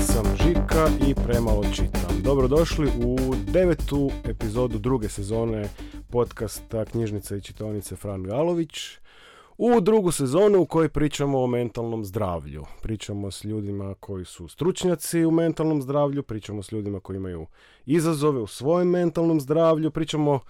Sam Žika i premalo čitam. Dobrodošli u devetu epizodu druge sezone podcasta Knjižnice i čitonice Fran Galović. U drugu sezonu u kojoj pričamo o mentalnom zdravlju. Pričamo s ljudima koji su stručnjaci u mentalnom zdravlju, pričamo s ljudima koji imaju izazove u svojem mentalnom zdravlju, pričamo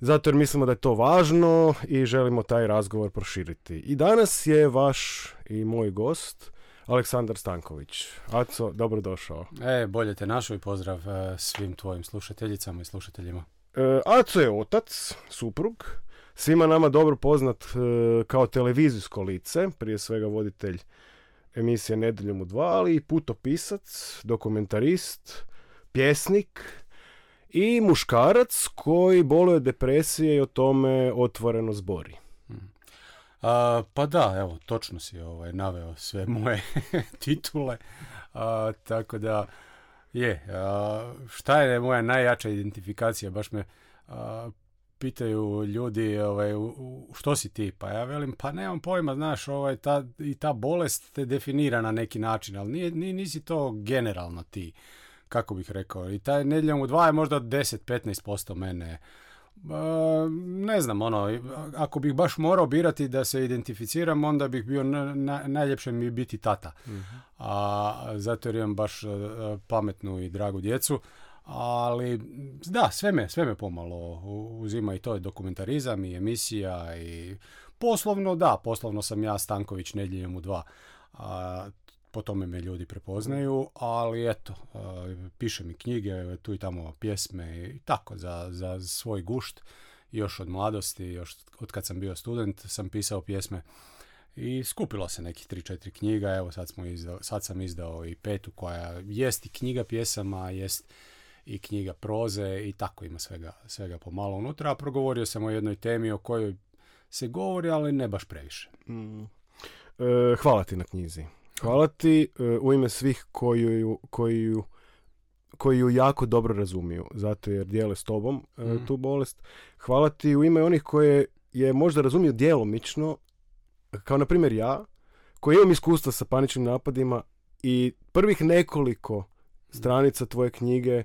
zato jer mislimo da je to važno i želimo taj razgovor proširiti. I danas je vaš i moj gost Aleksandar Stanković. Aco, dobrodošao. E, bolje te našao i pozdrav e, svim tvojim slušateljicama i slušateljima. E, Aco je otac, suprug, svima nama dobro poznat e, kao televizijsko lice, prije svega voditelj emisije Nedeljom u dva, ali i putopisac, dokumentarist, pjesnik i muškarac koji boluje depresije i o tome otvoreno zbori. A, pa da, evo, točno si ovaj, naveo sve moje titule, a, tako da je, a, šta je moja najjača identifikacija, baš me pitaju ljudi ovaj, u, u, što si ti, pa ja velim, pa nemam pojma, znaš, ovaj, ta, i ta bolest te definira na neki način, ali nije, nije, nisi to generalno ti, kako bih rekao, i taj nedjeljom u dva je možda 10-15% mene, ne znam, ono, ako bih baš morao birati da se identificiram, onda bih bio na, na, najljepše mi biti tata. A, zato jer imam baš pametnu i dragu djecu. Ali, da, sve me, sve me pomalo uzima i to je dokumentarizam i emisija i poslovno, da, poslovno sam ja Stanković nedjeljom u dva. A, po tome me ljudi prepoznaju, ali eto, pišem i knjige, tu i tamo pjesme i tako za, za svoj gušt. Još od mladosti, još od kad sam bio student sam pisao pjesme i skupilo se nekih 3-4 knjiga, evo sad, smo izdao, sad sam izdao i petu koja jest i knjiga pjesama, jest i knjiga proze i tako ima svega, svega pomalo unutra, a progovorio sam o jednoj temi o kojoj se govori, ali ne baš previše. Mm. E, hvala ti na knjizi. Hvala ti u ime svih koji ju, koji ju, koji ju jako dobro razumiju, zato jer dijele s tobom mm. tu bolest. Hvala ti u ime onih koje je možda razumiju djelomično, kao na primjer ja, koji imam iskustva sa paničnim napadima i prvih nekoliko stranica tvoje knjige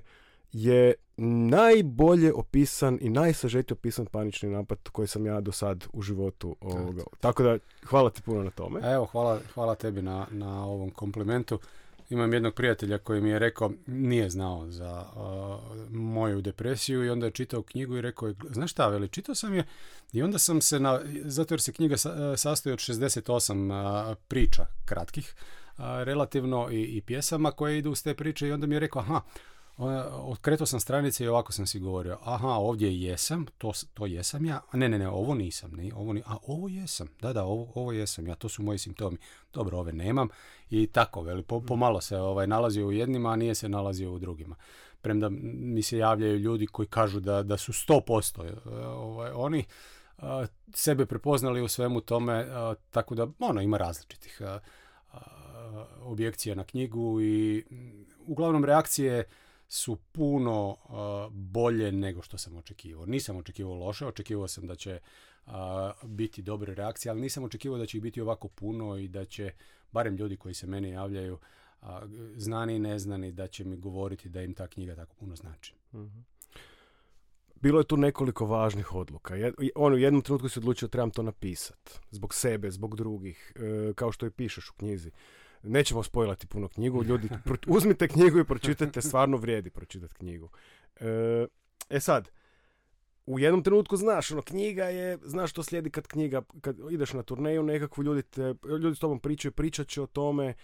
je najbolje opisan i najsažetije opisan panični napad koji sam ja do sad u životu. Ovoga. Tako da, hvala ti puno na tome. Evo, hvala, hvala tebi na, na ovom komplimentu. Imam jednog prijatelja koji mi je rekao, nije znao za uh, moju depresiju i onda je čitao knjigu i rekao, znaš šta, veli, čitao sam je i onda sam se, na, zato jer se knjiga sa, sastoji od 68 uh, priča kratkih, uh, relativno i, i pjesama koje idu uz te priče i onda mi je rekao, aha, Okretao sam stranice i ovako sam si govorio, aha, ovdje jesam, to, to jesam ja, ne, ne, ne, ovo nisam, ne, ovo ni, a ovo jesam, da, da, ovo, ovo jesam ja, to su moji simptomi, dobro, ove nemam. I tako, veli, po, pomalo se ovaj, nalazio u jednima, a nije se nalazio u drugima. Premda mi se javljaju ljudi koji kažu da, da su 100% ovaj, oni a, sebe prepoznali u svemu tome, a, tako da, ono, ima različitih a, objekcija na knjigu i uglavnom reakcije su puno uh, bolje nego što sam očekivao. Nisam očekivao loše, očekivao sam da će uh, biti dobre reakcije, ali nisam očekivao da će ih biti ovako puno i da će, barem ljudi koji se meni javljaju, uh, znani i neznani, da će mi govoriti da im ta knjiga tako puno znači. Mm-hmm. Bilo je tu nekoliko važnih odluka. On u jednom trenutku se odlučio trebam to napisati. Zbog sebe, zbog drugih, e, kao što i pišeš u knjizi. Nećemo spojlati puno knjigu, ljudi, uzmite knjigu i pročitajte, stvarno vrijedi pročitati knjigu. E, e sad, u jednom trenutku znaš, ono, knjiga je, znaš što slijedi kad knjiga, kad ideš na turneju nekakvu, ljudi, te, ljudi s tobom pričaju, pričat će o tome,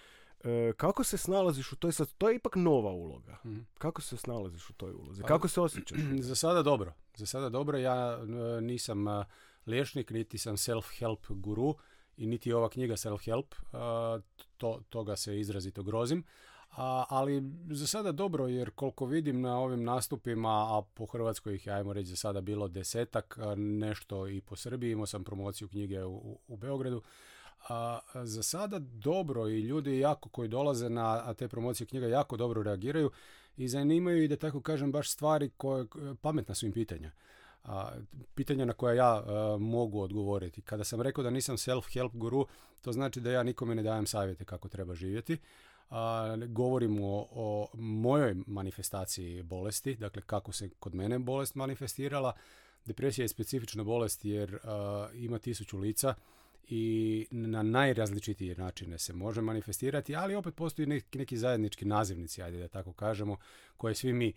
e, kako se snalaziš u toj, sad, to je ipak nova uloga. Mm. Kako se snalaziš u toj ulozi? Pa, kako se osjećaš? Za sada dobro. Za sada dobro. Ja nisam liječnik, niti sam self-help guru i niti ova knjiga self-help, to, toga se izrazito grozim. A, ali za sada dobro, jer koliko vidim na ovim nastupima, a po Hrvatskoj ih je, ajmo reći, za sada bilo desetak, nešto i po Srbiji, imao sam promociju knjige u, u Beogradu, a, za sada dobro i ljudi jako koji dolaze na te promocije knjiga jako dobro reagiraju i zanimaju i da tako kažem baš stvari koje pametna su im pitanja. A, pitanja na koja ja mogu odgovoriti. Kada sam rekao da nisam self-help guru, to znači da ja nikome ne dajem savjete kako treba živjeti. A, govorimo o, o mojoj manifestaciji bolesti, dakle kako se kod mene bolest manifestirala. Depresija je specifična bolest jer ima tisuću lica i na najrazličitije načine se može manifestirati, ali opet postoji neki, neki zajednički nazivnici, ajde da tako kažemo, koje svi mi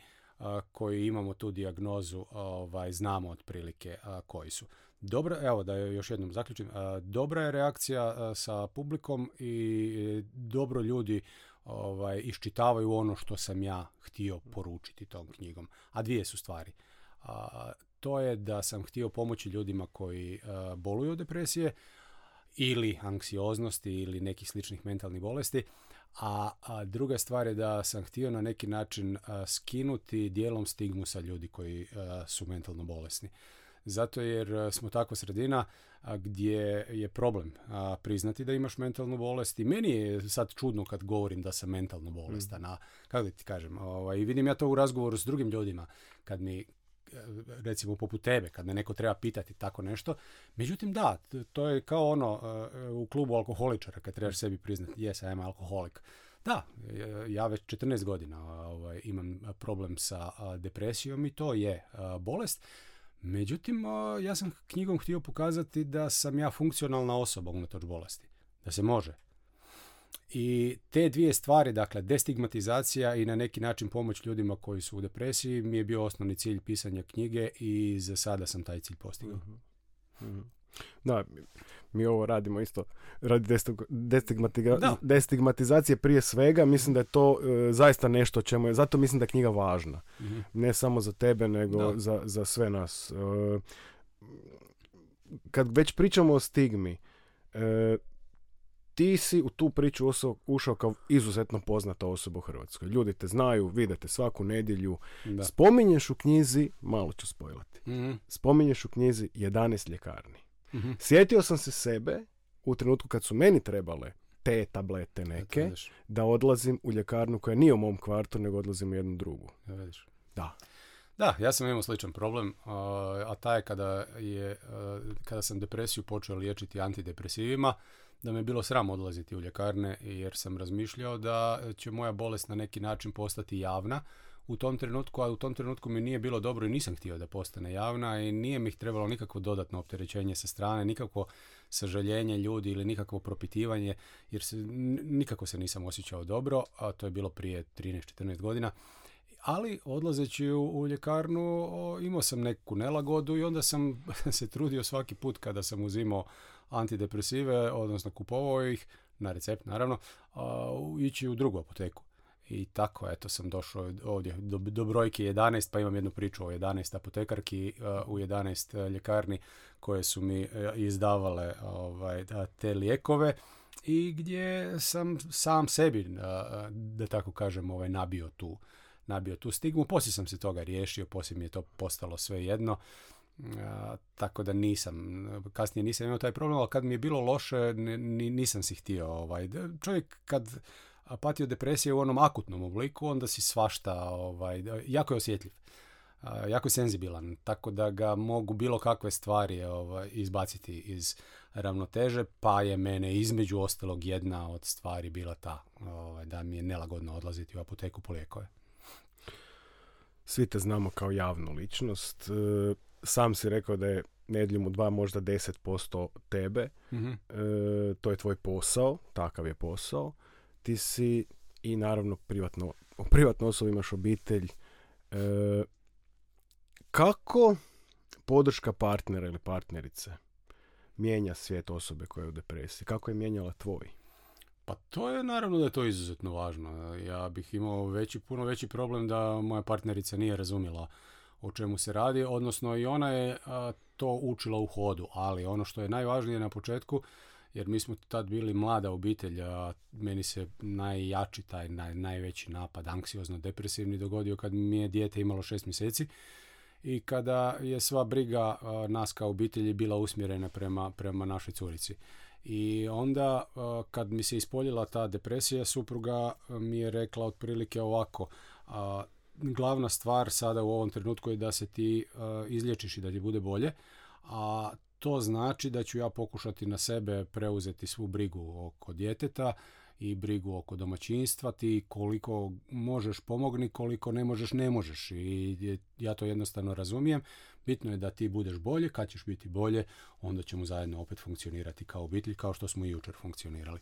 koji imamo tu dijagnozu ovaj, znamo otprilike koji su. Dobro, evo da još jednom zaključim, dobra je reakcija sa publikom i dobro ljudi ovaj, iščitavaju ono što sam ja htio poručiti tom knjigom. A dvije su stvari. To je da sam htio pomoći ljudima koji boluju od depresije, ili anksioznosti ili nekih sličnih mentalnih bolesti. A, a druga stvar je da sam htio na neki način skinuti dijelom stigmu sa ljudi koji su mentalno bolesni. Zato jer smo takva sredina gdje je problem priznati da imaš mentalnu bolest i meni je sad čudno kad govorim da sam mentalno bolestan, a kako ti kažem, ovaj, vidim ja to u razgovoru s drugim ljudima kad mi recimo poput tebe, kad me neko treba pitati tako nešto. Međutim, da, to je kao ono e, u klubu alkoholičara, kad trebaš sebi priznati, jes, ja alkoholik. Da, ja već 14 godina ovaj, imam problem sa depresijom i to je bolest. Međutim, ja sam knjigom htio pokazati da sam ja funkcionalna osoba unatoč bolesti. Da se može. I te dvije stvari, dakle, destigmatizacija i na neki način pomoć ljudima koji su u depresiji mi je bio osnovni cilj pisanja knjige i za sada sam taj cilj postigao. uh Da, mi ovo radimo isto radi destigmatizacije prije svega. Mislim da je to e, zaista nešto čemu je, zato mislim da je knjiga važna. Mhm. Ne samo za tebe, nego za, za sve nas. E, kad već pričamo o stigmi, e, ti si u tu priču ušao kao izuzetno poznata osoba u Hrvatskoj. Ljudi te znaju, vidite svaku nedjelju. Da. Spominješ u knjizi, malo ću spojlati, mm spominješ u knjizi 11 ljekarni. mm Sjetio sam se sebe u trenutku kad su meni trebale te tablete neke, da odlazim u ljekarnu koja nije u mom kvartu, nego odlazim u jednu drugu. Da. Da, ja sam imao sličan problem, a taj je kada, je, kada sam depresiju počeo liječiti antidepresivima, da me je bilo sram odlaziti u ljekarne jer sam razmišljao da će moja bolest na neki način postati javna u tom trenutku, a u tom trenutku mi nije bilo dobro i nisam htio da postane javna i nije mi trebalo nikakvo dodatno opterećenje sa strane, nikakvo sažaljenje ljudi ili nikakvo propitivanje, jer se, nikako se nisam osjećao dobro, a to je bilo prije 13-14 godina. Ali odlazeći u, u ljekarnu imao sam neku nelagodu i onda sam se trudio svaki put kada sam uzimao antidepresive, odnosno kupovao ih, na recept naravno, ići u drugu apoteku. I tako, eto, sam došao ovdje do, do brojke 11, pa imam jednu priču o 11 apotekarki u 11 ljekarni koje su mi e, izdavale ovaj, te lijekove i gdje sam sam sebi, da tako kažem, ovaj, nabio tu nabio tu stigmu. Poslije sam se toga riješio, poslije mi je to postalo sve jedno tako da nisam, kasnije nisam imao taj problem, ali kad mi je bilo loše nisam si htio. Ovaj. Čovjek kad pati od depresije u onom akutnom obliku, onda si svašta, ovaj, jako je osjetljiv. jako je senzibilan, tako da ga mogu bilo kakve stvari ovaj, izbaciti iz ravnoteže, pa je mene između ostalog jedna od stvari bila ta, ovaj, da mi je nelagodno odlaziti u apoteku po lijekove. Svi te znamo kao javnu ličnost. E, sam si rekao da je nedjeljom u dva možda 10% tebe. mm to je tvoj posao, takav je posao. Ti si i naravno privatno, privatno osoba imaš obitelj. E, kako podrška partnera ili partnerice mijenja svijet osobe koja je u depresiji? Kako je mijenjala tvoj? Pa to je naravno da je to izuzetno važno. Ja bih imao veći, puno veći problem da moja partnerica nije razumjela o čemu se radi, odnosno i ona je to učila u hodu, ali ono što je najvažnije na početku, jer mi smo tad bili mlada obitelj, a meni se najjači taj naj, najveći napad, anksiozno depresivni dogodio kad mi je dijete imalo šest mjeseci i kada je sva briga nas kao obitelji bila usmjerena prema, prema našoj curici. I onda kad mi se ispoljila ta depresija, supruga mi je rekla otprilike ovako, glavna stvar sada u ovom trenutku je da se ti uh, izlječiš i da ti bude bolje, a to znači da ću ja pokušati na sebe preuzeti svu brigu oko djeteta i brigu oko domaćinstva, ti koliko možeš pomogni, koliko ne možeš, ne možeš i ja to jednostavno razumijem. Bitno je da ti budeš bolje, kad ćeš biti bolje, onda ćemo zajedno opet funkcionirati kao obitelj, kao što smo i jučer funkcionirali.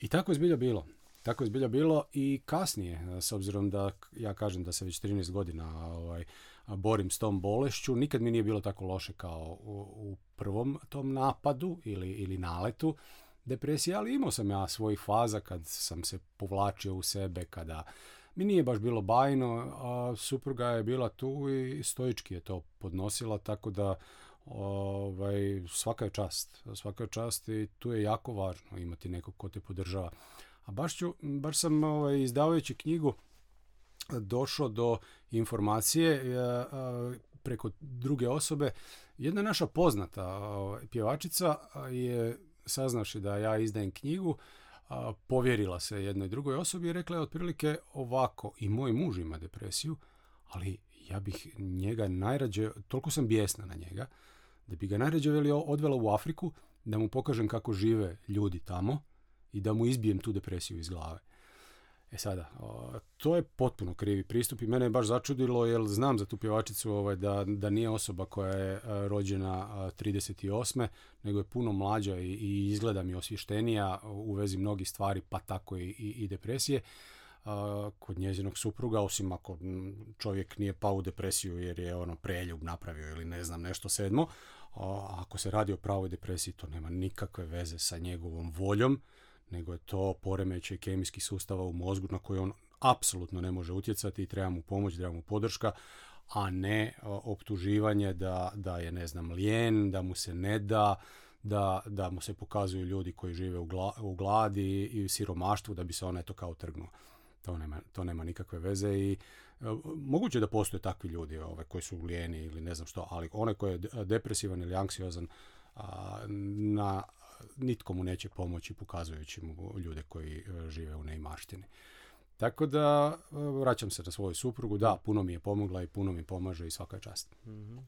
I tako je zbilja bilo. Tako je zbilja bilo i kasnije, s obzirom da ja kažem da se već 13 godina ovaj, borim s tom bolešću, nikad mi nije bilo tako loše kao u, u prvom tom napadu ili, ili naletu depresije, ali imao sam ja svojih faza kad sam se povlačio u sebe, kada mi nije baš bilo bajno, a supruga je bila tu i stoički je to podnosila, tako da ovaj, svaka je čast. Svaka je čast i tu je jako važno imati nekog ko te podržava. A baš, ću, baš sam ovaj, izdavajući knjigu došao do informacije e, preko druge osobe. Jedna naša poznata ovaj, pjevačica je saznavši da ja izdajem knjigu, povjerila se jednoj drugoj osobi i rekla je otprilike ovako, i moj muž ima depresiju, ali ja bih njega najrađe, toliko sam bijesna na njega, da bi ga najrađe odvela u Afriku, da mu pokažem kako žive ljudi tamo i da mu izbijem tu depresiju iz glave. E sada, to je potpuno krivi pristup i mene je baš začudilo jer znam za tu pjevačicu ovaj, da, da nije osoba koja je rođena 38. nego je puno mlađa i, i izgleda mi osvještenija u vezi mnogih stvari pa tako i, i, depresije kod njezinog supruga, osim ako čovjek nije pao u depresiju jer je ono preljub napravio ili ne znam nešto sedmo. ako se radi o pravoj depresiji, to nema nikakve veze sa njegovom voljom nego je to poremećaj kemijskih sustava u mozgu na koji on apsolutno ne može utjecati i treba mu pomoć, treba mu podrška, a ne optuživanje da, da je, ne znam, lijen, da mu se ne da, da, da mu se pokazuju ljudi koji žive u, u gladi i u siromaštvu da bi se ona eto kao trgnuo. To nema, to nema nikakve veze i e, moguće da postoje takvi ljudi ove, ovaj, koji su lijeni ili ne znam što, ali onaj koji je depresivan ili anksiozan a, na nitko mu neće pomoći pokazujući mu ljude koji e, žive u neimaštini. Tako da, e, vraćam se na svoju suprugu, da, puno mi je pomogla i puno mi pomaže i svaka čast. mm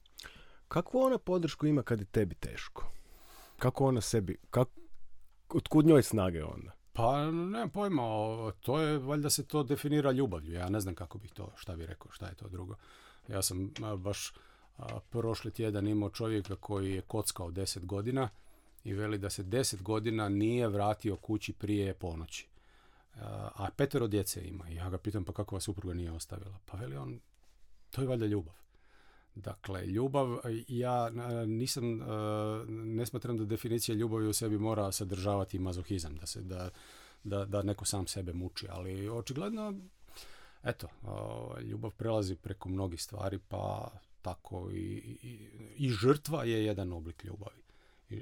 Kakvu ona podršku ima kad je tebi teško? Kako ona sebi, kak, otkud njoj snage onda? Pa ne pojma, to je, valjda se to definira ljubavlju, ja ne znam kako bih to, šta bi rekao, šta je to drugo. Ja sam baš prošli tjedan imao čovjeka koji je kockao 10 godina i veli da se deset godina nije vratio kući prije ponoći. A petero djece ima. Ja ga pitam pa kako vas supruga nije ostavila. Pa veli on, to je valjda ljubav. Dakle, ljubav, ja nisam, ne smatram da definicija ljubavi u sebi mora sadržavati mazohizam, da, se, da, da, da neko sam sebe muči, ali očigledno, eto, ljubav prelazi preko mnogih stvari, pa tako i, i, i žrtva je jedan oblik ljubavi.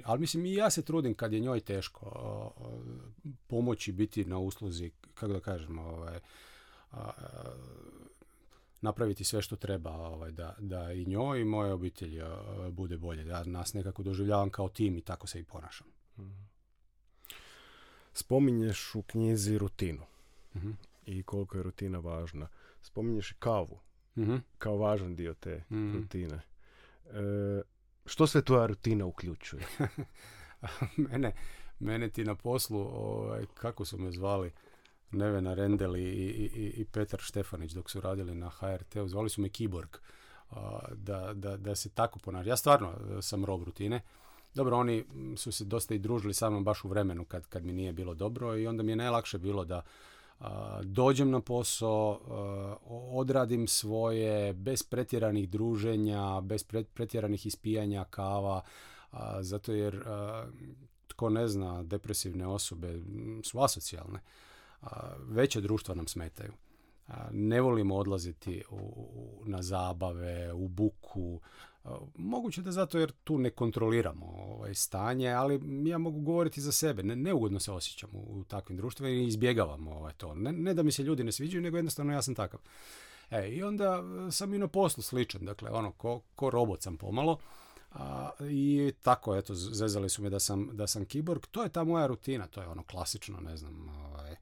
Ali mislim i ja se trudim kad je njoj teško pomoći biti na usluzi, kako da kažem, ovaj, napraviti sve što treba ovaj, da, da i njoj i moje obitelji bude bolje. Ja nas nekako doživljavam kao tim i tako se i ponašam. Mhm. Spominješ u knjizi rutinu mhm. i koliko je rutina važna. Spominješ i kavu mhm. kao važan dio te rutine. E, što sve tvoja rutina uključuje? mene, mene ti na poslu, ovaj, kako su me zvali, Nevena Rendel i, i, i Petar Štefanić dok su radili na HRT-u, zvali su me Kiborg. Da, da, da se tako ponaša. Ja stvarno e, sam rob rutine. Dobro, oni su se dosta i družili sa mnom baš u vremenu kad, kad mi nije bilo dobro i onda mi je najlakše bilo da dođem na posao, odradim svoje bez pretjeranih druženja, bez pretjeranih ispijanja kava, zato jer tko ne zna, depresivne osobe su asocijalne. Veće društva nam smetaju. Ne volimo odlaziti na zabave, u buku, Moguće da zato jer tu ne kontroliramo ovaj stanje, ali ja mogu govoriti za sebe. Ne, neugodno se osjećam u, takvim društvima i izbjegavam ovaj to. Ne, ne, da mi se ljudi ne sviđaju, nego jednostavno ja sam takav. E, I onda e, sam i na poslu sličan, dakle, ono, ko, ko robot sam pomalo. A, I tako, eto, zezali su me da sam, da sam kiborg. To je ta moja rutina, to je ono klasično, ne znam, ovaj,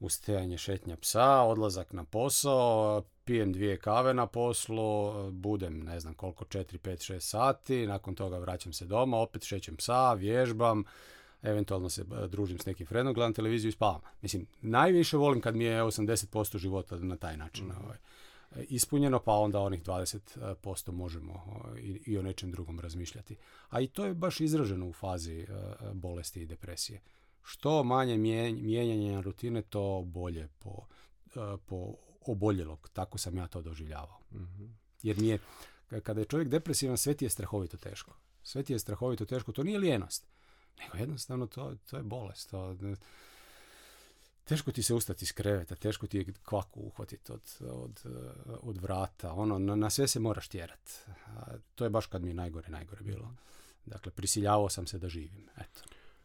ustajanje šetnja psa, odlazak na posao, pijem dvije kave na poslu, budem ne znam koliko, 4, 5, 6 sati, nakon toga vraćam se doma, opet šećem psa, vježbam, eventualno se e, družim s nekim fredom, gledam televiziju i spavam. Mislim, najviše volim kad mi je 80% života na taj način Mhm. ovaj, ispunjeno, pa onda onih 20% možemo ovaj, i, i o nečem drugom razmišljati. A i to je baš izraženo u fazi e, bolesti i depresije. Što manje mijen- mijenjanja rutine, to bolje po, e, po oboljelog. Tako sam ja to doživljavao. Mhm. Jer mi je, k- kada je čovjek depresivan, sve ti je strahovito teško. Sve ti je strahovito teško. To nije lijenost. Nego jednostavno to, to je bolest. To, teško ti se ustati iz kreveta, teško ti je kvaku uhvatiti od, od, od vrata. Ono, na, na sve se moraš tjerat. A to je baš kad mi je najgore, najgore bilo. Dakle, prisiljavao sam se da živim. Eto.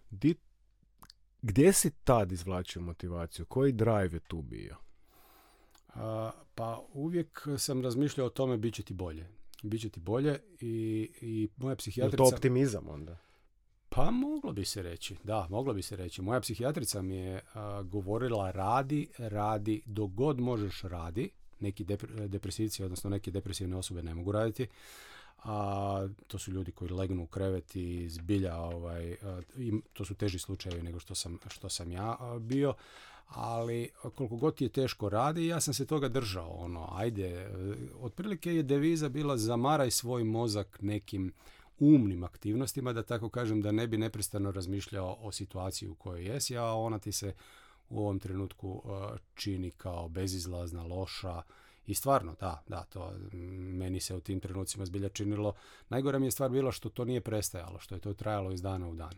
Di, gdje si tad izvlačio motivaciju? Koji drive je tu bio? Pa uvijek sam razmišljao o tome bit će ti bolje. Biće ti bolje i, i moja Je psihijatrica... to optimizam onda? Pa moglo bi se reći, da, moglo bi se reći. Moja psihijatrica mi je a, govorila radi, radi, dok god možeš radi. Neki depre- depresivci, odnosno neke depresivne osobe ne mogu raditi. A, to su ljudi koji legnu u krevet i zbilja, ovaj, a, to su teži slučajevi nego što sam, što sam ja bio. Ali koliko god je teško radi, ja sam se toga držao. Ono, ajde, e, otprilike je deviza bila zamaraj svoj mozak nekim umnim aktivnostima, da tako kažem, da ne bi neprestano razmišljao o situaciji u kojoj jesi, a ona ti se u ovom trenutku uh, čini kao bezizlazna, loša i stvarno, da, da, to mm, meni se u tim trenucima zbilja činilo. Najgora mi je stvar bila što to nije prestajalo, što je to trajalo iz dana u dan.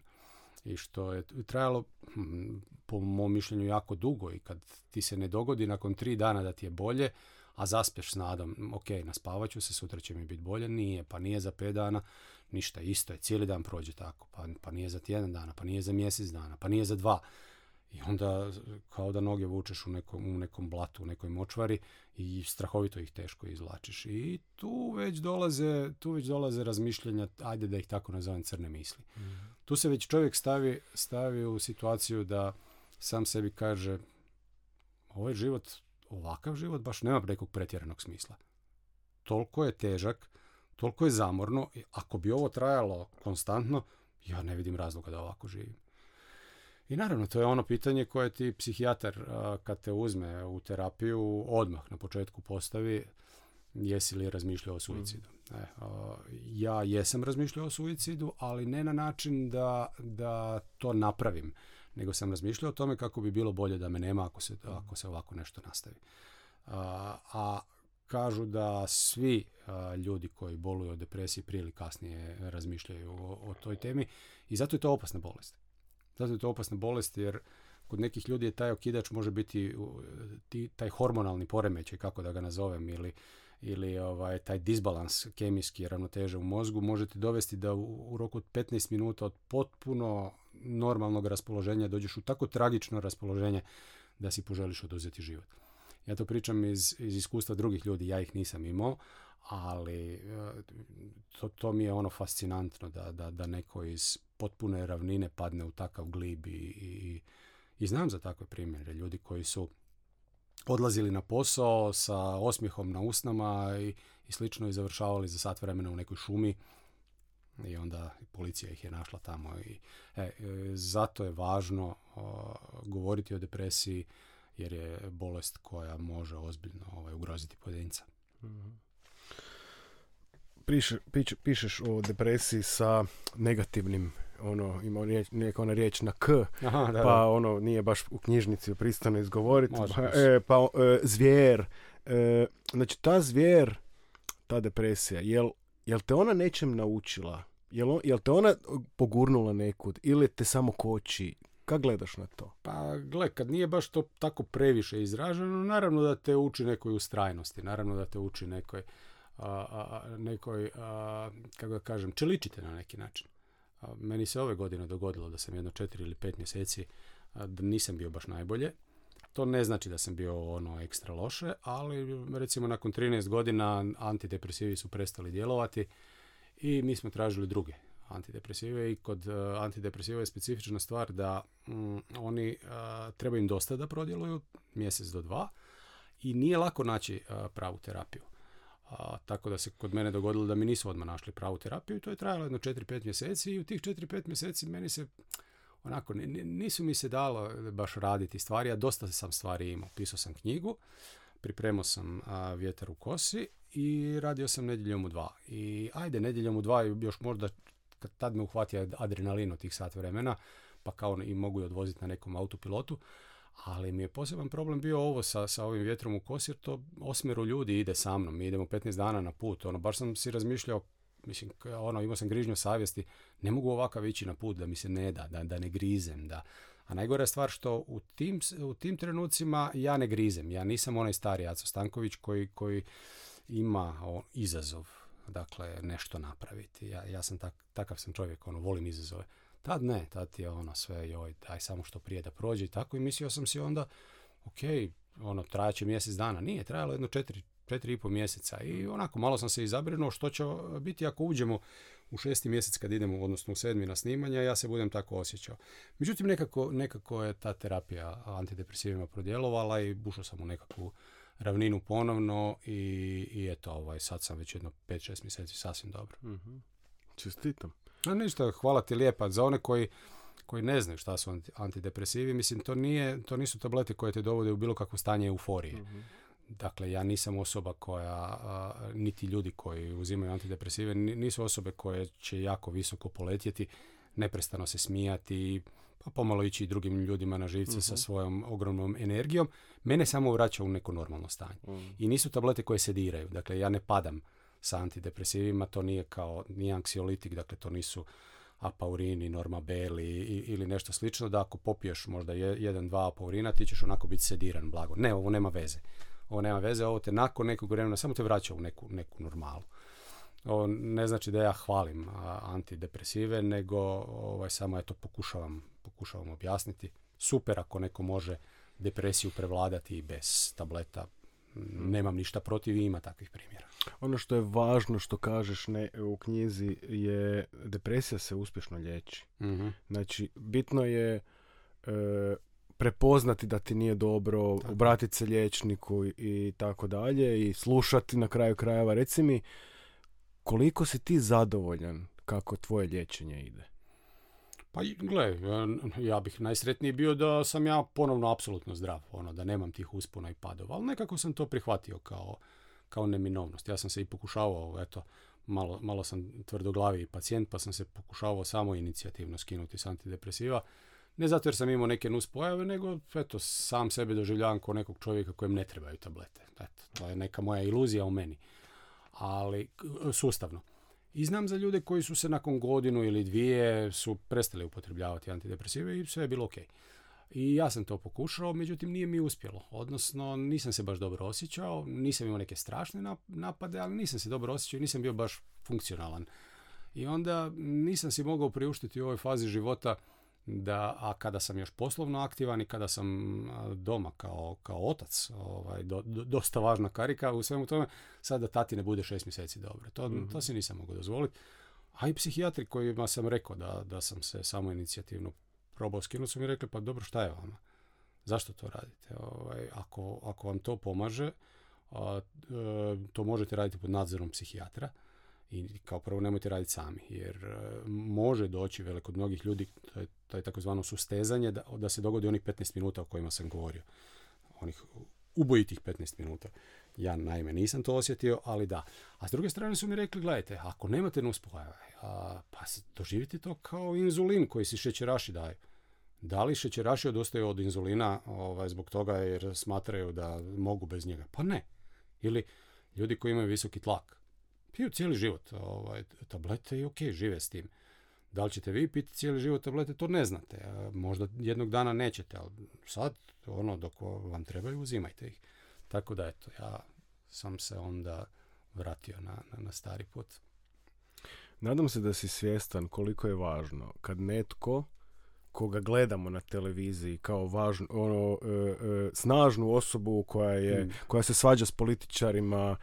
I što je trajalo, hm, po mom mišljenju, jako dugo i kad ti se ne dogodi nakon tri dana da ti je bolje, a zaspeš s nadom, ok, naspavat ću se, sutra će mi biti bolje, nije, pa nije za pet dana, ništa, isto je, cijeli dan prođe tako, pa, pa nije za tjedan dana, pa nije za mjesec dana, pa nije za dva. I onda kao da noge vučeš u nekom, u nekom blatu, u nekoj močvari i strahovito ih teško izvlačiš. I tu već dolaze, tu već dolaze razmišljanja, ajde da ih tako nazovem crne misli. Tu se već čovjek stavi, stavi u situaciju da sam sebi kaže ovaj život, ovakav život baš nema nekog pretjeranog smisla. Toliko je težak, toliko je zamorno, i ako bi ovo trajalo konstantno, ja ne vidim razloga da ovako živim. I naravno, to je ono pitanje koje ti psihijatar kad te uzme u terapiju odmah na početku postavi jesi li razmišljao o suicidu. E, a, ja jesam razmišljao o suicidu, ali ne na način da, da to napravim, nego sam razmišljao o tome kako bi bilo bolje da me nema ako se, ako se ovako nešto nastavi. A, a kažu da svi a, ljudi koji boluju od depresije prije ili kasnije razmišljaju o, o toj temi i zato je to opasna bolest. Zato je to opasna bolest jer kod nekih ljudi je taj okidač može biti taj hormonalni poremećaj, kako da ga nazovem, ili, ili ovaj, taj disbalans kemijski ravnoteže u mozgu može ti dovesti da u, u roku od 15 minuta od potpuno normalnog raspoloženja dođeš u tako tragično raspoloženje da si poželiš oduzeti život. Ja to pričam iz, iz iskustva drugih ljudi, ja ih nisam imao, ali e, to, to mi je ono fascinantno da, da, da neko iz potpune ravnine padne u takav glib i, i, i znam za takve primjere. Ljudi koji su odlazili na posao sa osmijehom na usnama i, i slično i završavali za sat vremena u nekoj šumi i onda policija ih je našla tamo i e, e, zato je važno o, govoriti o depresiji jer je bolest koja može ozbiljno ovaj, ugroziti pojedinca. Piše, piše- pišeš o depresiji sa negativnim, ono, ima riječ, neka ona riječ na k, Aha, da, pa ono, nije baš u knjižnici pristojno izgovoriti. Pa, e, pa e, zvijer. E, znači, ta zvijer, ta depresija, jel, jel te ona nečem naučila? Jel, jel te ona pogurnula nekud? Ili te samo koči? Kako gledaš na to? Pa gle, kad nije baš to tako previše izraženo, naravno da te uči nekoj ustrajnosti, naravno da te uči nekoj, a, a, nekoj kako da kažem, čeličite na neki način. Meni se ove godine dogodilo da sam jedno četiri ili pet mjeseci da nisam bio baš najbolje. To ne znači da sam bio ono ekstra loše, ali recimo nakon 13 godina antidepresivi su prestali djelovati i mi smo tražili druge antidepresive i kod uh, antidepresiva je specifična stvar da mm, oni uh, treba im dosta da prodjeluju, mjesec do dva, i nije lako naći pravu terapiju. A, tako da se kod mene dogodilo da mi nisu odmah našli pravu terapiju i to je trajalo jedno 4-5 mjeseci i u tih 4-5 mjeseci meni se onako nisu mi se dalo baš raditi stvari, a dosta sam stvari imao. Pisao sam knjigu, pripremao sam a, vjetar u kosi i radio sam nedjeljom u dva. I ajde, nedjeljom u dva još možda kad tad me uhvatio adrenalin od tih sat vremena, pa kao i mogu je odvoziti na nekom autopilotu, ali mi je poseban problem bio ovo sa, sa ovim vjetrom u kosi, jer to osmero ljudi ide sa mnom, mi idemo 15 dana na put, ono, baš sam si razmišljao, mislim, ono, imao sam grižnju savjesti, ne mogu ovakav ići na put da mi se ne da, da, da ne grizem, da, a najgora je stvar što u tim, u tim trenucima ja ne grizem, ja nisam onaj stari Aco Stanković koji, koji ima o, izazov, dakle, nešto napraviti, ja, ja sam tak, takav sam čovjek, ono, volim izazove, Tad ne, tad je ono sve, joj, daj samo što prije da prođe i tako i mislio sam si onda, ok, ono, trajaće mjesec dana. Nije, trajalo jedno četiri, četiri i pol mjeseca i onako malo sam se izabrinuo što će biti ako uđemo u šesti mjesec kad idemo, odnosno u sedmi na snimanje, ja se budem tako osjećao. Međutim, nekako, nekako je ta terapija antidepresivima prodjelovala i bušao sam u nekakvu ravninu ponovno i, i eto, ovaj, sad sam već jedno 5-6 mjeseci sasvim dobro. Mm-hmm. Čestitam. No ništa, hvala ti lijepa. Za one koji, koji ne znaju šta su antidepresivi, mislim, to, nije, to nisu tablete koje te dovode u bilo kakvo stanje euforije. Mhm. Dakle, ja nisam osoba koja, niti ljudi koji uzimaju antidepresive, nisu osobe koje će jako visoko poletjeti, neprestano se smijati, pa pomalo ići drugim ljudima na živce sa mhm. svojom ogromnom energijom. Mene samo vraća u neko normalno stanje. Mhm. I nisu tablete koje se diraju. Dakle, ja ne padam sa antidepresivima, to nije kao, nije anksiolitik, dakle to nisu apaurini, normabeli ili nešto slično, da ako popiješ možda jedan, dva apaurina, ti ćeš onako biti sediran blago. Ne, ovo nema veze. Ovo nema veze, ovo te nakon nekog vremena samo te vraća u neku, neku normalu. Ovo ne znači da ja hvalim antidepresive, nego ovaj, samo eto pokušavam, pokušavam objasniti. Super ako neko može depresiju prevladati bez tableta, nemam ništa protiv i ima takvih primjera. Ono što je važno što kažeš ne, u knjizi je depresija se uspješno liječi. mm Znači, bitno je e, prepoznati da ti nije dobro, tako. obratiti se liječniku i tako dalje i slušati na kraju krajeva. Reci mi, koliko si ti zadovoljan kako tvoje liječenje ide? Pa gle, ja bih najsretniji bio da sam ja ponovno apsolutno zdrav, ono, da nemam tih uspona i padova, ali nekako sam to prihvatio kao, kao neminovnost. Ja sam se i pokušavao, eto, malo, malo sam tvrdoglavi pacijent, pa sam se pokušavao samo inicijativno skinuti s antidepresiva. Ne zato jer sam imao neke nuspojave, nego eto, sam sebe doživljavam kao nekog čovjeka kojem ne trebaju tablete. Eto, to je neka moja iluzija u meni. Ali sustavno. I znam za ljude koji su se nakon godinu ili dvije su prestali upotrebljavati antidepresive i sve je bilo ok. I ja sam to pokušao, međutim nije mi uspjelo. Odnosno nisam se baš dobro osjećao, nisam imao neke strašne napade, ali nisam se dobro osjećao i nisam bio baš funkcionalan. I onda nisam si mogao priuštiti u ovoj fazi života da, a kada sam još poslovno aktivan i kada sam doma kao, kao otac, ovaj, do, dosta važna karika u svemu tome, sad da tati ne bude šest mjeseci dobro. To, mm to si nisam mogao dozvoliti. A i psihijatri kojima sam rekao da, da sam se samo inicijativno probao skinuti, su mi rekli, pa dobro, šta je vama? Zašto to radite? Ovaj, ako, ako vam to pomaže, a, e, to možete raditi pod nadzorom psihijatra i kao prvo nemojte raditi sami, jer e, može doći veliko kod mnogih ljudi, to je, to takozvano sustezanje, da, da se dogodi onih 15 minuta o kojima sam govorio. Onih ubojitih 15 minuta. Ja naime nisam to osjetio, ali da. A s druge strane su mi rekli, gledajte, ako nemate nuspojave, pa doživite to kao inzulin koji si šećeraši daju. Da li šećeraši odostaju od inzulina ovaj, zbog toga jer smatraju da mogu bez njega? Pa ne. Ili ljudi koji imaju visoki tlak piju cijeli život ovaj, tablete i ok, žive s tim. Da li ćete vi piti cijeli život tablete, to ne znate. Možda jednog dana nećete, ali sad, ono, dok vam trebaju, uzimajte ih. Tako da, eto, ja sam se onda vratio na, na, na stari put. Nadam se da si svjestan koliko je važno kad netko koga gledamo na televiziji kao važnu, ono, e, e, snažnu osobu koja, je, Mm. koja se svađa s političarima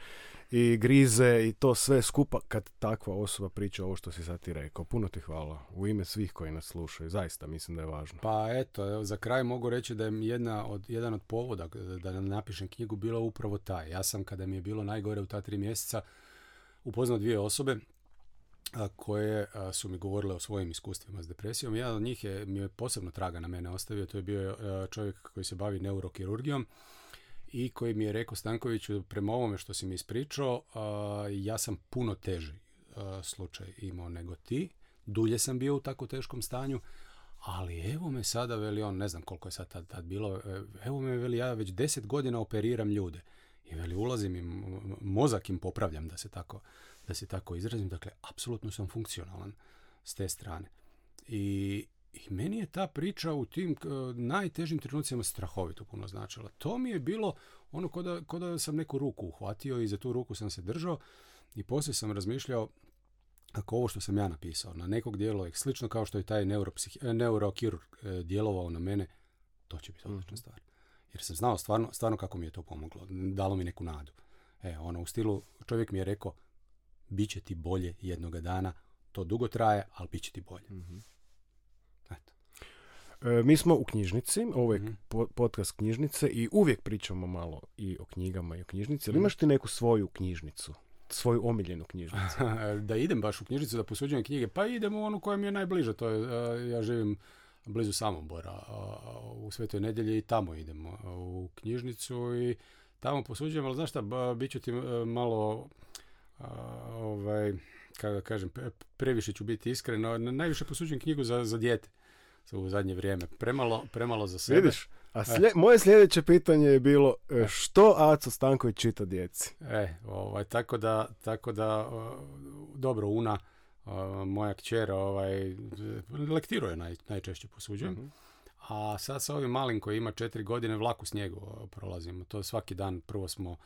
i grize i to sve skupa kad takva osoba priča ovo što si sad ti rekao. Puno ti hvala u ime svih koji nas slušaju. Zaista mislim da je važno. Pa eto, evo, za kraj mogu reći da je jedna od, jedan od povoda da napišem knjigu bilo upravo taj. Ja sam kada mi je bilo najgore u ta tri mjeseca upoznao dvije osobe koje su mi govorile o svojim iskustvima s depresijom. Jedan od njih je, mi je posebno traga na mene ostavio, to je bio čovjek koji se bavi neurokirurgijom i koji mi je rekao Stankoviću, prema ovome što si mi ispričao, ja sam puno teži slučaj imao nego ti. Dulje sam bio u tako teškom stanju, ali evo me sada, veli on, ne znam koliko je sad tad, tad bilo, e, evo me, veli, ja već deset godina operiram ljude. I veli, ulazim im, mozak im popravljam, da se tako, da se tako izrazim. Dakle, apsolutno sam funkcionalan s te strane. I, i meni je ta priča u tim najtežim trenucima strahovito puno značila. To mi je bilo ono ko da, ko da sam neku ruku uhvatio i za tu ruku sam se držao i poslije sam razmišljao ako ovo što sam ja napisao na nekog djelo je slično kao što je taj neuropsih, e, neurokirurg e, djelovao na mene, to će biti odlična stvar. Jer sam znao stvarno, stvarno kako mi je to pomoglo. Dalo mi neku nadu. E, ono, u stilu, čovjek mi je rekao, bit će ti bolje jednoga dana, to dugo traje, ali bit će ti bolje. Eto. E, mi smo u knjižnici, ovo je Mhm. po- podcast knjižnice i uvijek pričamo malo i o knjigama i o knjižnici. Ali Mhm. imaš ti neku svoju knjižnicu? Svoju omiljenu knjižnicu? da idem baš u knjižnicu da posuđujem knjige, pa idem u onu koja mi je najbliža, to je, e, ja živim blizu Samobora, a, u Svetoj nedjelji i tamo idem u knjižnicu i tamo posuđujem, ali znaš šta, bit ću ti e, malo, a, ovaj, kako da kažem, pre- previše ću biti iskren, no, najviše posuđujem knjigu za, za dijete u zadnje vrijeme. Premalo, premalo za sebe. Vidiš? A slje- moje sljedeće pitanje je bilo e, što Aco Stanković čita djeci? E, ovaj, tako da, tako da, dobro, Una, moja kćer, ovaj, lektiruje naj, najčešće posuđujem. Mhm. A sad sa ovim malim koji ima četiri godine vlak u snijegu prolazimo. To svaki dan prvo smo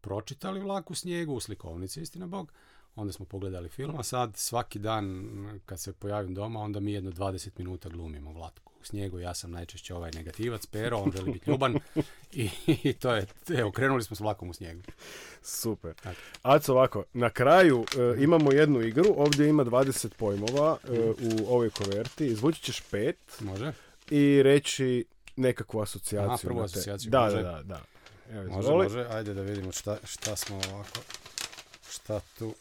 pročitali vlak u snijegu u slikovnici, istina Bog. Onda smo pogledali film, a sad svaki dan kad se pojavim doma, onda mi jedno 20 minuta glumimo vlak u snijegu. Ja sam najčešće ovaj negativac, pero, on želi biti ljuban i, i to je, evo, krenuli smo s vlakom u snijegu. Super. Tako. Aco, ovako, na kraju e, imamo jednu igru, ovdje ima 20 pojmova e, u ovoj koverti, izvući ćeš pet Može? i reći nekakvu asocijaciju. Aha, prvu asocijaciju, Da, da, da, da. Evo, Može, može. Ajde da vidimo šta, šta smo ovako, šta tu,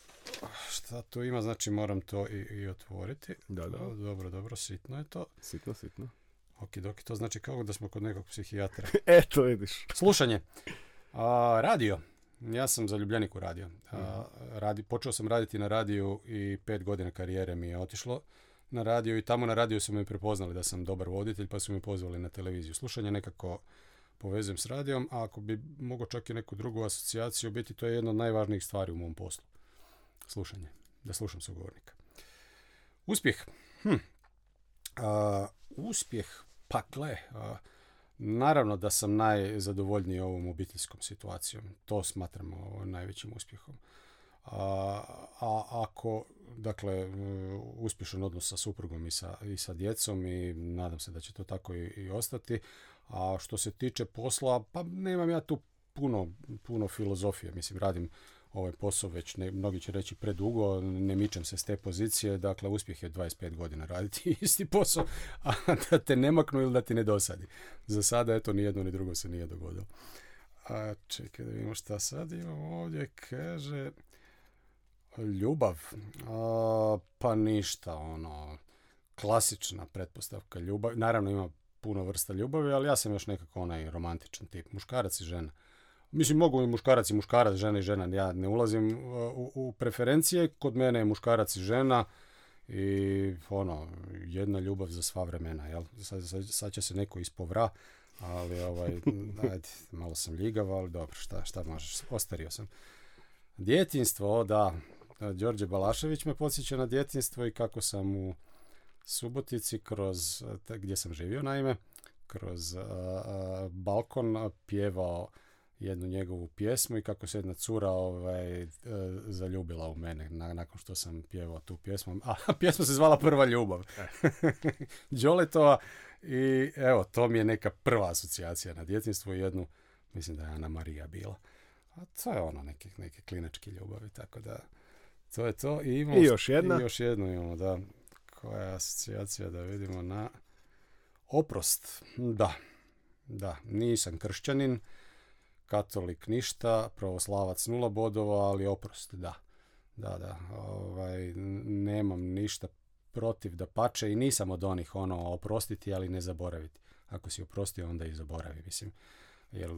šta tu ima, znači moram to i, i otvoriti. Da, da. Dobro, dobro, sitno je to. Sitno, sitno. Ok, dok to znači kao da smo kod nekog psihijatra. Eto, vidiš. Slušanje. A, radio. Ja sam zaljubljenik u radio. A, Mhm. radi, počeo sam raditi na radiju i pet godina karijere mi je otišlo na radio i tamo na radiju su me prepoznali da sam dobar voditelj pa su me pozvali na televiziju. Slušanje nekako povezujem s radijom, a ako bi mogao čak i neku drugu asocijaciju biti, to je jedna od najvažnijih stvari u mom poslu. Slušanje. Da slušam sugovornika. Uspjeh. Hm. A, uspjeh, pa gle, a, naravno da sam najzadovoljniji ovom obiteljskom situacijom. To smatram ovo, najvećim uspjehom. A, a ako, dakle, uspješan odnos sa suprugom i sa, i sa djecom i nadam se da će to tako i, i ostati. A što se tiče posla, pa nemam ja tu puno, puno filozofije. Mislim, radim ovaj posao već, ne, mnogi će reći predugo, ne mičem se s te pozicije, dakle uspjeh je 25 godina raditi isti posao, a da te ne maknu ili da ti ne dosadi. Za sada, eto, ni jedno ni drugo se nije dogodilo. A čekaj da vidimo šta sad imamo ovdje, kaže... Ljubav. A, pa ništa, ono, klasična pretpostavka ljubav. Naravno ima puno vrsta ljubavi, ali ja sam još nekako onaj romantičan tip. Muškarac i žena. Mislim, mogu i muškarac i muškarac, žena i žena. Ja ne ulazim uh, u, u preferencije. Kod mene je muškarac i žena i ono, jedna ljubav za sva vremena. Jel? Sad, sad, sad će se neko ispovra, ali ovaj, ajde, malo sam ljigav, ali dobro, šta, šta možeš, ostario sam. Djetinstvo, da, Đorđe Balašević me podsjeća na djetinstvo i kako sam u Subotici kroz, gdje sam živio naime, kroz a, a, balkon pjevao jednu njegovu pjesmu i kako se jedna cura ovaj, e, zaljubila u mene nakon što sam pjevao tu pjesmu. A pjesma se zvala Prva ljubav. Đoletova i evo, to mi je neka prva asocijacija na djetinstvo i jednu, mislim da je Ana Marija bila. A to je ono neke, neke klinačke ljubavi, tako da to je to. I, imamo, I još jedna. I još jednu imamo, da. Koja je asocijacija da vidimo na oprost. Da, da, nisam kršćanin, katolik ništa, pravoslavac nula bodova, ali oprost, da. Da, da, ovaj, nemam ništa protiv da pače i nisam od onih ono oprostiti, ali ne zaboraviti. Ako si oprostio, onda i zaboravi, mislim. Jer e,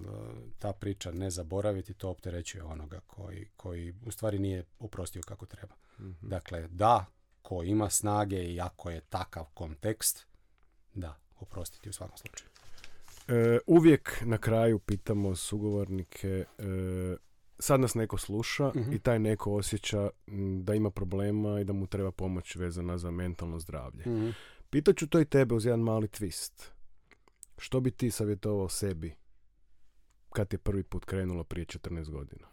ta priča ne zaboraviti, to opterećuje onoga koji, koji u stvari nije oprostio kako treba. mm Dakle, da, ko ima snage i ako je takav kontekst, da, oprostiti u svakom slučaju. E, uvijek na kraju pitamo sugovornike e, sad nas neko sluša mhm. i taj neko osjeća da ima problema i da mu treba pomoć vezana za mentalno zdravlje. mm Pitaću to i tebe uz jedan mali twist. Što bi ti savjetovao sebi kad je prvi put krenulo prije 14 godina?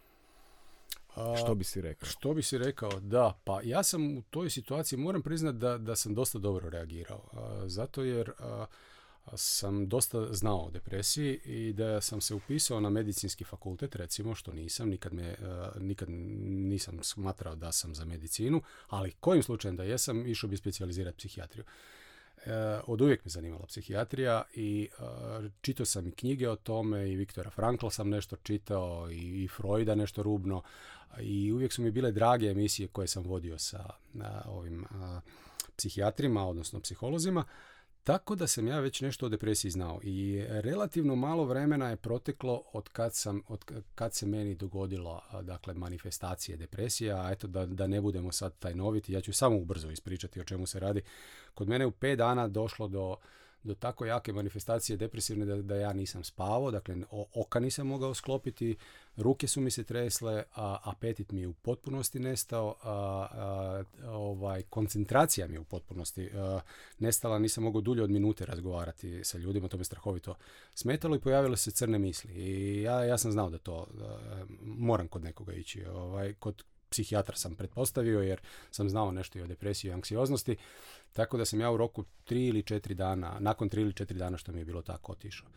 Što bi si rekao? Što bi si rekao? Da, pa ja sam u toj situaciji, moram priznati da, da sam dosta dobro reagirao. zato jer sam dosta znao o depresiji i da sam se upisao na medicinski fakultet, recimo, što nisam, nikad, me, nikad nisam smatrao da sam za medicinu, ali kojim slučajem da jesam, išao bi specijalizirati psihijatriju. E, od uvijek me zanimala psihijatrija i e, čitao sam i knjige o tome i Viktora Frankla sam nešto čitao i, i Freuda nešto rubno i uvijek su mi bile drage emisije koje sam vodio sa ovim psihijatrima, odnosno psiholozima. Tako da sam ja već nešto o depresiji znao i relativno malo vremena je proteklo od kad, sam, od kad se meni dogodilo dakle, manifestacije depresije, a eto da, da ne budemo sad tajnoviti, ja ću samo ubrzo ispričati o čemu se radi. Kod mene u pet dana došlo do do tako jake manifestacije depresivne da, da ja nisam spavao, dakle oka nisam mogao sklopiti, ruke su mi se tresle, a apetit mi je u potpunosti nestao, a, ovaj, koncentracija mi je u potpunosti nestala, nisam mogao dulje od minute razgovarati sa ljudima, to me strahovito smetalo i pojavile se crne misli. I ja, ja sam znao da to moram kod nekoga ići. Ovaj, kod psihijatra sam pretpostavio jer sam znao nešto i o depresiji i anksioznosti. Tako da sam ja u roku tri ili četiri dana, nakon tri ili četiri dana što mi je bilo tako otišao.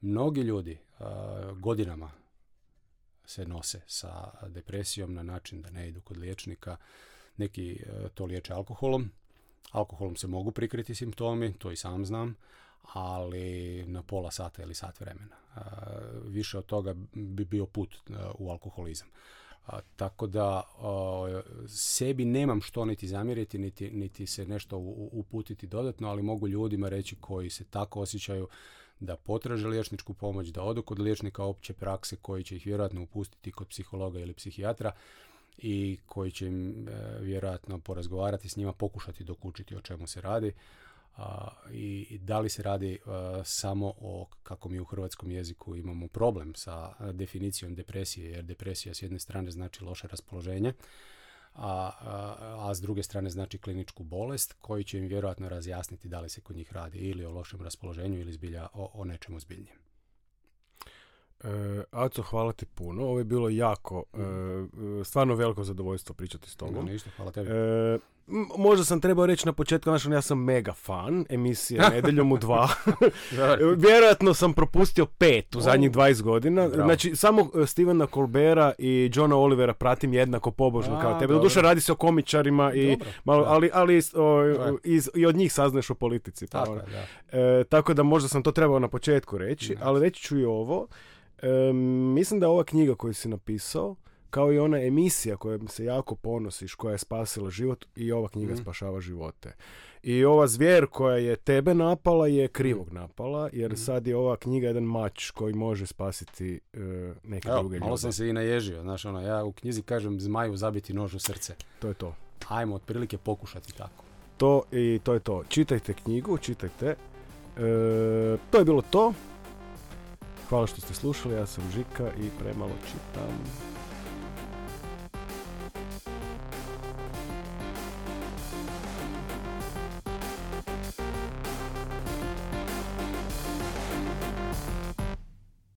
Mnogi ljudi godinama se nose sa depresijom na način da ne idu kod liječnika. Neki e, to liječe alkoholom. Alkoholom se mogu prikriti simptomi, to i sam znam, ali na pola sata ili sat vremena. više od toga bi bio put e, u alkoholizam. A, tako da sebi nemam što niti zamjeriti, niti, niti se nešto uputiti dodatno, ali mogu ljudima reći koji se tako osjećaju da potraže liječničku pomoć, da odu kod liječnika opće prakse koji će ih vjerojatno upustiti kod psihologa ili psihijatra i koji će im e, vjerojatno porazgovarati s njima, pokušati dokučiti o čemu se radi i da li se radi samo o, kako mi u hrvatskom jeziku imamo problem sa definicijom depresije, jer depresija s jedne strane znači loše raspoloženje, a, a, s druge strane znači kliničku bolest koji će im vjerojatno razjasniti da li se kod njih radi ili o lošem raspoloženju ili zbilja o, o nečemu zbiljnijem. E, Aco, hvala ti puno. Ovo je bilo jako, e, stvarno veliko zadovoljstvo pričati s tobom. ništa, hvala tebi. E, možda sam trebao reći na početku, znači ja sam mega fan emisije Nedeljom u dva. Vjerojatno sam propustio pet u zadnjih 20 godina. Znači, samo e, Stevena Colbera i Johna Olivera pratim jednako pobožno kao tebe. Doduše radi se o komičarima, i, malo, ali, ali iz, i od njih saznaš o politici. Pa tako, da. E, tako da možda sam to trebao na početku reći, ali reći ću i ovo. E, mislim da ova knjiga koju si napisao, kao i ona emisija kojom se jako ponosiš, koja je spasila život i ova knjiga mm. spašava živote. I ova zvijer koja je tebe napala je krivog mhm. napala, jer mm. sad je ova knjiga jedan mač koji može spasiti uh, neke Evo, druge ljude. Malo sam se i naježio, znaš, ono, ja u knjizi kažem zmaju zabiti nož u srce. To je to. Ajmo otprilike pokušati tako. To i to je to. Čitajte knjigu, čitajte. E, to je bilo to. Hvala što ste slušali, ja sam Žika i premalo čitam.